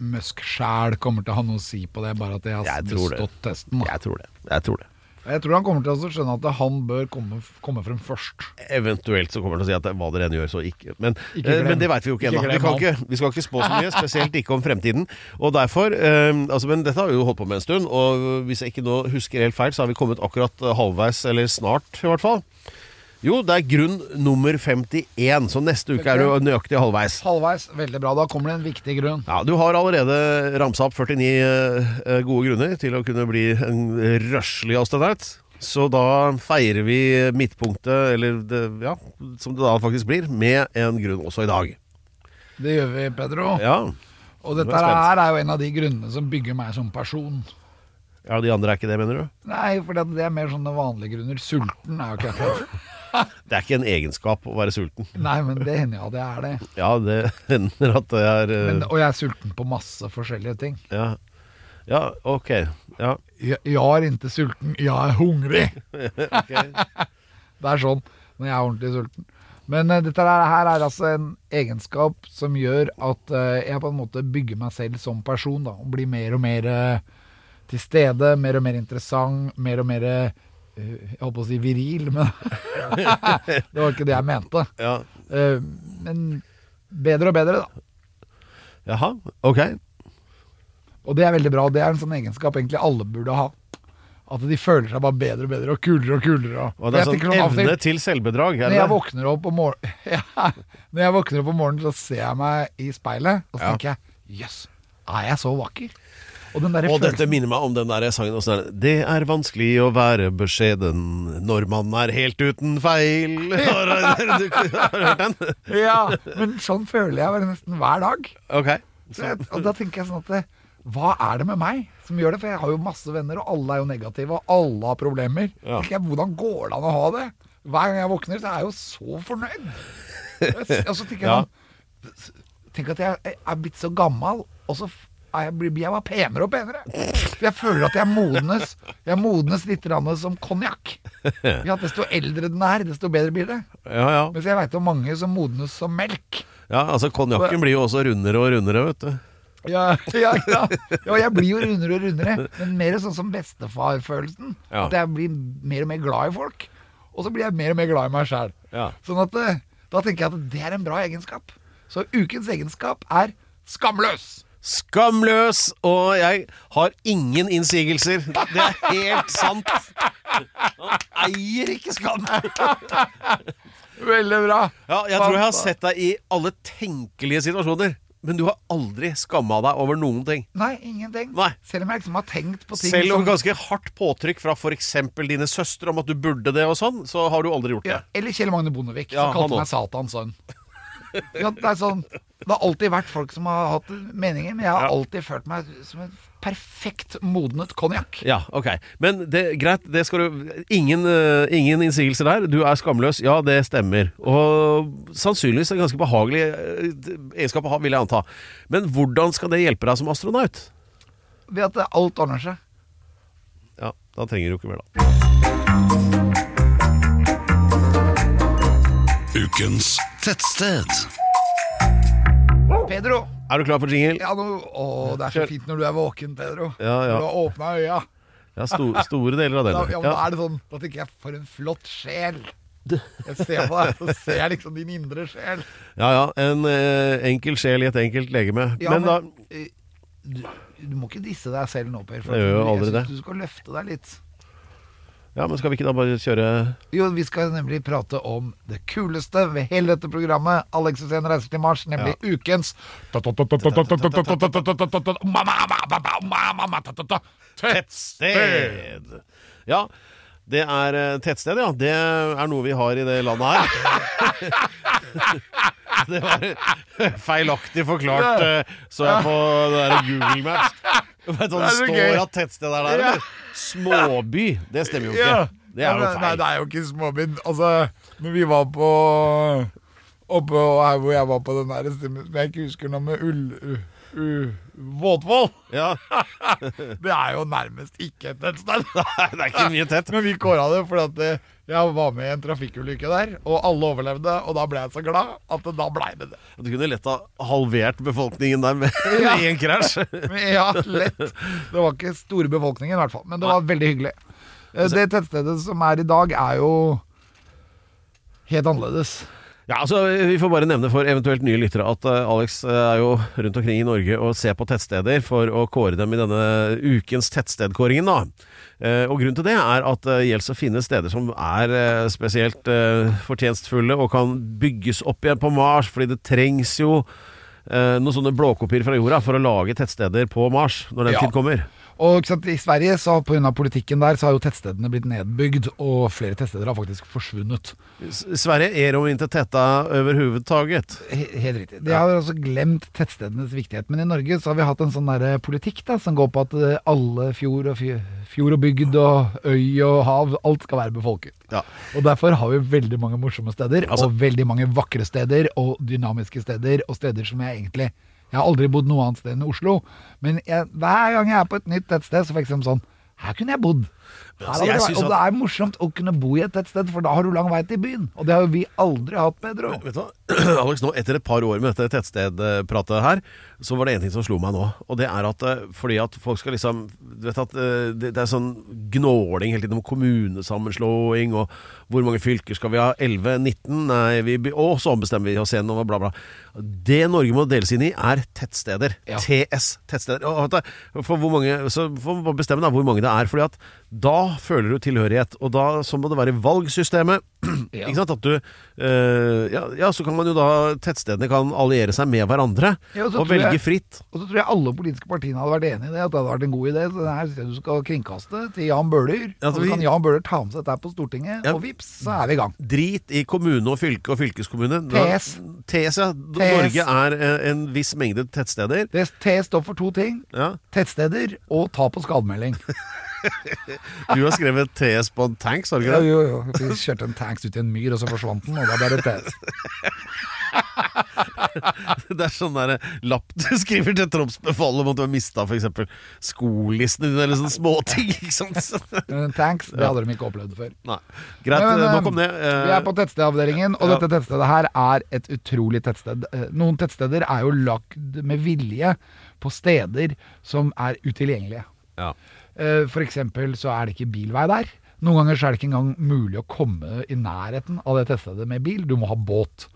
Musk sjæl kommer til å ha noe å si på det, bare at jeg har Jeg bestått testen. Jeg tror det. Jeg tror det. Jeg tror han kommer til å skjønne at han bør komme, komme frem først. Eventuelt så kommer han til å si at hva dere enn gjør, så ikke. Men, Ikke eh, glem. men det veit vi jo ikke ennå. Vi, vi skal ikke spå så mye, spesielt ikke om fremtiden. Og derfor eh, altså, Men dette har vi jo holdt på med en stund, og hvis jeg ikke nå husker helt feil, så har vi kommet akkurat eh, halvveis, eller snart i hvert fall. Jo, det er grunn nummer 51, så neste uke er du nøyaktig halvveis. Halvveis, veldig bra. Da kommer det en viktig grunn. Ja, Du har allerede ramsa opp 49 eh, gode grunner til å kunne bli en røslig astronaut. Så da feirer vi midtpunktet, eller det, ja, som det da faktisk blir, med en grunn også i dag. Det gjør vi, Pedro. Ja, Og dette er her er jo en av de grunnene som bygger meg som person. ja De andre er ikke det, mener du? Nei, for det er mer sånne vanlige grunner. Sulten er jo ikke jeg. Det er ikke en egenskap å være sulten. Nei, men det hender jo at jeg er det. Ja, det hender at det er eh, Men, og jeg er sulten på masse forskjellige ting. ja. ja, ok. Ja, Jeg, jeg er ikke sulten, jeg er hungrig. ok. Det er sånn når jeg er ordentlig sulten. Men eh, dette her her er altså en egenskap som gjør at eh, jeg på en måte bygger meg selv som person. da, Og blir mer og mer eh, til stede, mer og mer interessant, mer og mer eh, Jeg holdt på å si viril, men det var ikke det jeg mente. Ja. Eh, men bedre og bedre, da. Jaha, ok. Og det er veldig bra. Det er en sånn egenskap egentlig alle burde ha. At de føler seg bare bedre og bedre og kulere og kulere. Og det er sånn evne sånn til- selvbedrag. Når jeg våkner opp om morgenen ja, Når jeg våkner opp om morgenen, så ser jeg meg i speilet, og så Ja. tenker jeg Jøss, er jeg så vakker? Og Og dette minner meg om den der sangen også. Det er vanskelig å være beskjeden når man er helt uten feil. Har du hørt den? Ja, men sånn føler jeg bare nesten hver dag. Okay, og da tenker jeg sånn at det, Hva er det med meg som gjør det? For jeg har jo masse venner, og alle er jo negative, og alle har problemer. Ja. Jeg, Hvordan går det an å ha det? Hver gang jeg våkner, så er jeg jo så fornøyd. Og så tenker jeg Ja. sånn Tenk at jeg er blitt så gammel, og så jeg, blir jeg var penere og penere. For jeg føler at jeg modnes Jeg modnes litt som konjakk. Ja, desto eldre den er, desto bedre blir det. Ja, ja. Mens jeg veit om mange som modnes som melk. ja altså Konjakken blir jo også rundere og rundere, vet du. Ja, ja, ja. ja, jeg blir jo rundere og rundere. Men mer sånn som bestefarfølelsen. Ja. At jeg blir mer og mer glad i folk. Og så blir jeg mer og mer glad i meg sjæl. Ja. Sånn at eh, da tenker jeg at det er en bra egenskap. Så ukens egenskap er skamløs. Skamløs! Og jeg har ingen innsigelser. Det er helt sant. Han eier ikke skam. Veldig bra. Ja, jeg tror jeg har sett deg i alle tenkelige situasjoner. Men du har aldri skamma deg over noen ting. Nei, ingenting. Nei. Selv om jeg liksom har tenkt på ting Selv om som ganske hardt påtrykk fra f.eks. dine søstre om at du burde det og sånn, så har du aldri gjort det. ja, Eller Kjell Magne Bondevik, Ja, som kalte han meg Satans sønn. Det, er sånn, det har alltid vært folk som har hatt meninger, men jeg har Ja. alltid følt meg som en perfekt modnet konjakk. Ja, ok. Men det, greit, det skal du Ingen, uh, ingen innsigelser der. Du er skamløs. Ja, det stemmer. Og sannsynligvis en ganske behagelig eh, egenskap å ha, vil jeg anta. Men hvordan skal det hjelpe deg som astronaut? Ved at alt ordner seg. Ja, da trenger du ikke mer, da. Ukens tettsted. Pedro! Er du klar for jingle? Ja, nå, å, det er så fint når du er våken, Pedro. Ja, ja. Når du har åpna øya. Ja, sto, store deler av Da, den. ja, men da er det sånn Da tenker jeg, for en flott sjel. Jeg ser på deg, så ser jeg liksom din indre sjel. Ja ja, en eh, enkel sjel i et enkelt legeme. Ja, men, da eh, du, du må ikke disse deg selv nå, Per. for Jeg gjør jo jeg synes det. Du skal løfte deg litt. Ja, men skal vi ikke da bare kjøre Jo, vi skal nemlig prate om det kuleste ved hele dette programmet. Alex Rosén reiser til Mars, nemlig ukens tettsted? Ja, det er eh, tettsted, ja. Det er noe vi har i det landet her. det var feilaktig forklart, eh, så jeg på det der Google Maps. Vet du hva det står at tettstedet er der, eller? Småby. Det stemmer jo ikke. Det er jo feil. Nei, det er jo ikke småby. Altså, når vi var på Oppe her hvor jeg var på den der som jeg ikke husker noe med ull... u- u- Våtvoll! Ja. Det er jo nærmest ikke et tettsted. det er ikke mye tett. Men vi kåra det fordi at eh, jeg var med i en trafikkulykke der, og alle overlevde. Og da ble jeg så glad at det, da blei det det. Du kunne lett ha halvert befolkningen der med Ja. én krasj. Ja, lett. Det var ikke store befolkningen i hvert fall, men det var veldig hyggelig. Eh, Det tettstedet som er i dag, er jo helt annerledes. Ja, altså Vi får bare nevne for eventuelt nye lyttere at uh, Alex eh, er jo rundt omkring i Norge og ser på tettsteder for å kåre dem i denne ukens tettstedkåringen. da. Uh, og Grunnen til det er at det gjelder å finne steder som er spesielt fortjenstfulle og kan bygges opp igjen på Mars, fordi det trengs jo noen sånne blåkopier fra jorda for å lage tettsteder på Mars når den Ja. tid kommer. Og sant, I Sverige, så pga. politikken der, så har jo tettstedene blitt nedbygd, og flere tettsteder har faktisk forsvunnet. S- Sverige er om inte tetta over huvud helt riktig. De har altså glemt tettstedenes viktighet. Men i Norge så har vi hatt en sånn der politikk da, som går på at eh, alle fjord og, fjord og bygd og øy og hav, alt skal være befolket. Ja. Og derfor har vi veldig mange morsomme steder, Altså- og veldig mange vakre steder, og dynamiske steder, og steder som jeg egentlig Jeg har aldri bodd noe annet sted enn Oslo, men jeg, hver gang jeg er på et nytt tettsted, så får jeg liksom sånn Her kunne jeg bodd. Altså, det og det er morsomt å kunne bo i et tettsted, for da har du lang vei til byen. Og det har jo vi aldri hatt, bedre Vet du hva? Alex, nå etter et par år med dette tettstedpratet her, så var det en ting som slo meg nå. Og det er at eh, fordi at folk skal liksom Du vet at eh, det, det er sånn gnåling hele tiden om kommunesammenslåing, og hvor mange fylker skal vi ha? 11? 19? Nei, vi og så ombestemmer vi oss igjen, og bla, bla. Det Norge må deles inn i, er tettsteder. Ja. TS. Tettsteder. Og, for hvor mange, så får man bestemme da, hvor mange det er. Fordi at da føler du tilhørighet. Og da så må det være valgsystemet. Ja. Ikke sant? At du øh, ja, ja, så kan man jo da Tettstedene kan alliere seg med hverandre Ja, og og velge jeg- fritt. Og så tror jeg alle politiske partiene hadde vært enig i det, at det hadde vært en god idé. Så det her skal du skal kringkaste til Jan Bøhler. Ja, så vi- kan Jan Bøhler ta med seg dette på Stortinget, og vips, så er vi i gang. Drit i kommune og fylke og fylkeskommune. TS. TS, ja. Norge er eh, en viss mengde tettsteder. TS står for to ting. Tettsteder og ta på skademelding. Du har skrevet TS på en tanks, har du Jo, ikke det? jo, jo. Vi kjørte en tanks ut i en myr, og så forsvant den, og da ble det TS. Det er sånn der lapp du skriver til troppsbefalet om at du har mista f.eks. skolissene dine, eller sånne småting. Ikke sant? Men tanks, det hadde de ikke opplevd før. Nei. Greit, Men, nok om det. Eh, Vi er på tettstedavdelingen, og Ja. dette tettstedet her er et utrolig tettsted. Eh, Noen tettsteder er jo lagd med vilje på steder som er utilgjengelige. ja. Eh, eksempel så er det ikke bilvei der. Noen ganger så er det ikke engang mulig å komme i nærheten av det tettstedet med bil. Du må ha båt.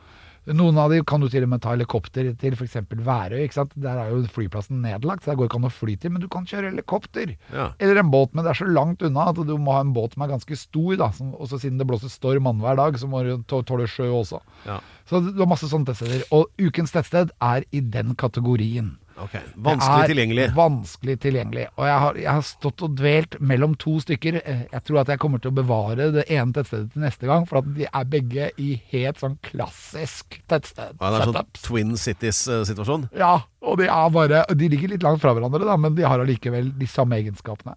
Noen av de kan du til og med ta helikopter til f.eks. Værøy. ikke sant? Der er jo flyplassen nedlagt, så der går ikke an å fly til. Men du kan kjøre helikopter. Ja. Eller en båt, men det er så langt unna at du må ha en båt som er ganske stor. da. Som, også siden det blåser storm annenhver dag, så må du tåle sjø også. Ja. Så du har masse sånne tettsteder. Og ukens tettsted er i den kategorien. Ok. Vanskelig Det er tilgjengelig. Vanskelig tilgjengelig. Og jeg har, jeg har stått og dvelt mellom to stykker. Eh, Jeg tror at jeg kommer til å bevare det ene tettstedet til neste gang, for at de er begge i helt sånn klassisk tettsted. Ja, det er sånn. Twin Cities-situasjon. Ja, og de er bare De ligger litt langt fra hverandre, da, men de har allikevel de samme egenskapene.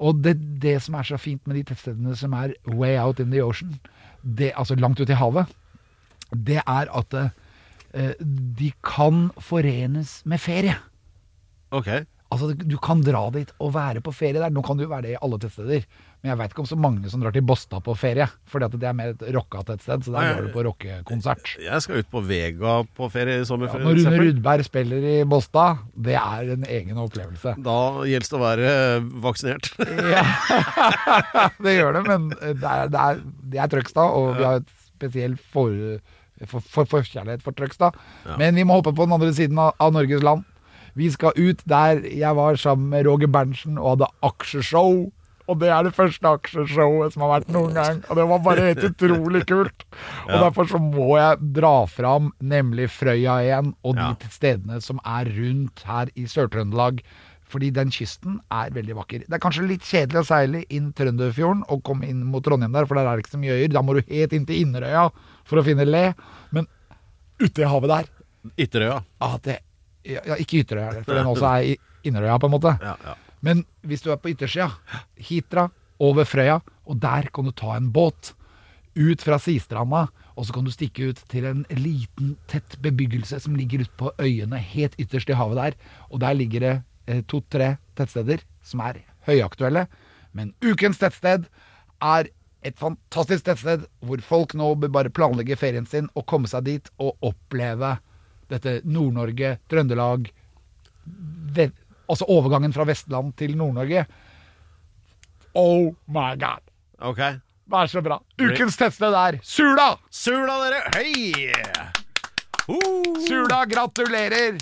Og det, det som er så fint med de tettstedene som er way out in the ocean, det, altså langt ute i havet, det er at eh, de kan forenes med ferie. Ok. Altså, du kan dra dit og være på ferie der. Nå kan du være det i alle tettsteder, men jeg veit ikke om så mange som drar til Båstad på ferie. Fordi at det er mer et rocka tettsted, så der Nei, går du på rockekonsert. Jeg skal ut på Vega på ferie i sommer, Ja, når Rune. Rudberg spiller i Båstad, det er en egen opplevelse. Da gjelder det å være eh, vaksinert. Ja, det gjør det, men det er, det er, det er Trøgstad, og vi har et spesielt for, for, for, kjærlighet for Trøgstad. Men vi må hoppe på den andre siden av, av Norges land. Vi skal ut der jeg var sammen med Roger Berntsen og hadde aksjeshow. Og det er det første aksjeshowet som har vært noen gang. Og det var bare helt utrolig kult. Og derfor så må jeg dra fram nemlig Frøya igjen, og Ja. de stedene som er rundt her i Sør-Trøndelag. Fordi den kysten er veldig vakker. Det er kanskje litt kjedelig å seile inn Trønderfjorden og komme inn mot Trondheim der, for der er det ikke så mye øyer. Da må du helt inn til Inderøya for å finne le. Men ute i havet der Ytterøya. ah, det, ja, Ikke Ytterøya, for den også er Inderøya, på en måte. Ja, ja. Men hvis du er på yttersida, Hitra, over Frøya, og der kan du ta en båt ut fra Sistranda, og så kan du stikke ut til en liten, tett bebyggelse som ligger ute på øyene helt ytterst i havet der. Og der ligger det to-tre tettsteder som er høyaktuelle. Men ukens tettsted er et fantastisk tettsted hvor folk nå bør bare planlegge ferien sin og komme seg dit og oppleve dette Nord-Norge, Trøndelag, altså overgangen fra Vestland til Nord-Norge. Oh my god! Ok. Er så bra. Ukens tettsted er Sula! Sula, dere! Hei! Uh. Sula, gratulerer!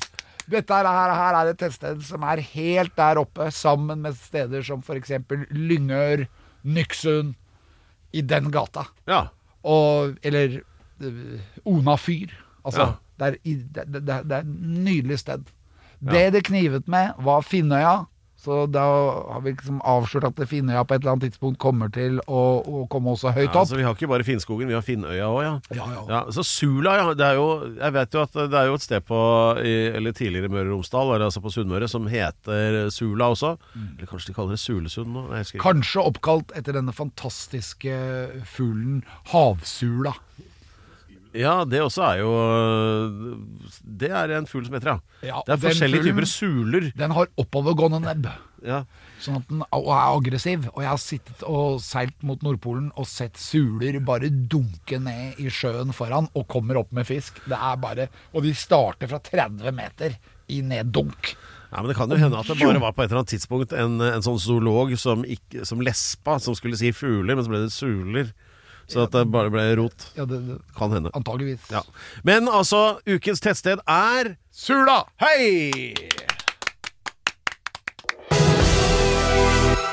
Dette her, her, er et tettsted som er helt der oppe, sammen med steder som f.eks. Lyngør, Nyksund, i den gata. Ja. Og, eller øh, Ona fyr. Altså, Ja. det, er, det, det, det det er et nydelig sted. Det det knivet med, var Finnøya. Så da har vi liksom avslørt at Finnøya på et eller annet tidspunkt kommer til å, å komme også høyt Ja, opp. altså, vi har ikke bare Finnskogen, vi har Finnøya òg, ja. Ja, ja. Ja, så Sula, ja. Det er jo, jeg vet jo at det er jo et sted på i, Eller tidligere Møre og Romsdal, eller altså på Sunnmøre, som heter Sula også. Eller kanskje de kaller det Sulesund nå? Kanskje oppkalt etter denne fantastiske fuglen havsula. Ja, det også er jo Det er en fugl som heter, ja. Ja, det er forskjellige fuglen- typer suler. Den har oppovergående nebb. Ja. Sånn at den og er aggressiv. Og jeg har sittet og seilt mot Nordpolen og sett suler bare dunke ned i sjøen foran og kommer opp med fisk. Det er bare Og de starter fra 30 meter i neddunk. Ja, men Det kan jo hende at det bare var på et eller annet tidspunkt en, en sånn zoolog som, ikke, som lespa, som skulle si fugler, men så ble det suler. Så at det bare ble rot. Ja, det, det, Kan hende. antageligvis. Ja. Men altså, ukens tettsted er Sula! Hei!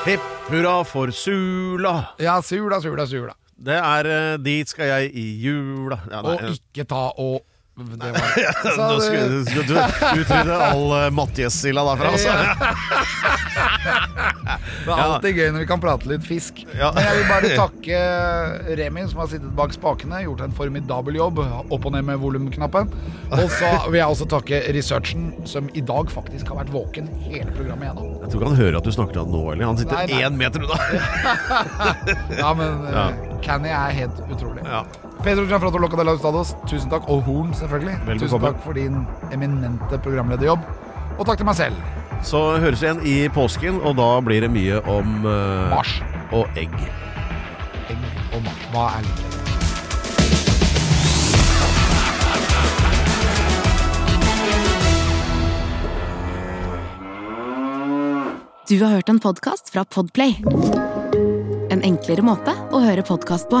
Hipp hurra for Sula. Ja, sula, sula, sula. Det er eh, Dit skal jeg i jula. Ja, nei, Og ikke ta og det var, Så skal, skulle, skulle du utrydde all uh, Matjes-silda derfra, altså. Det er alltid gøy når vi kan prate litt fisk. Ja. Men jeg vil bare takke Remi, som har sittet bak spakene. Gjort en formidabel jobb. Opp og ned med volumknappen. Og så vil jeg også takke researchen, som i dag faktisk har vært våken hele programmet gjennom. Jeg tror ikke han hører at du snakker til han nå, eller? Han sitter Nei, nei. én meter unna. Ja, men Ja. uh, Canny er helt utrolig. Ja. Pedro Gianfrato Loca de la Ustados, tusen takk. Og Horn, selvfølgelig. Vel tusen takk for din eminente programlederjobb. Og takk til meg selv. Så høres vi igjen i påsken, og da blir det mye om uh, Mars. og egg. Egg og mars. Hva er det? Du har hørt en podkast fra Podplay. En enklere måte å høre podkast på.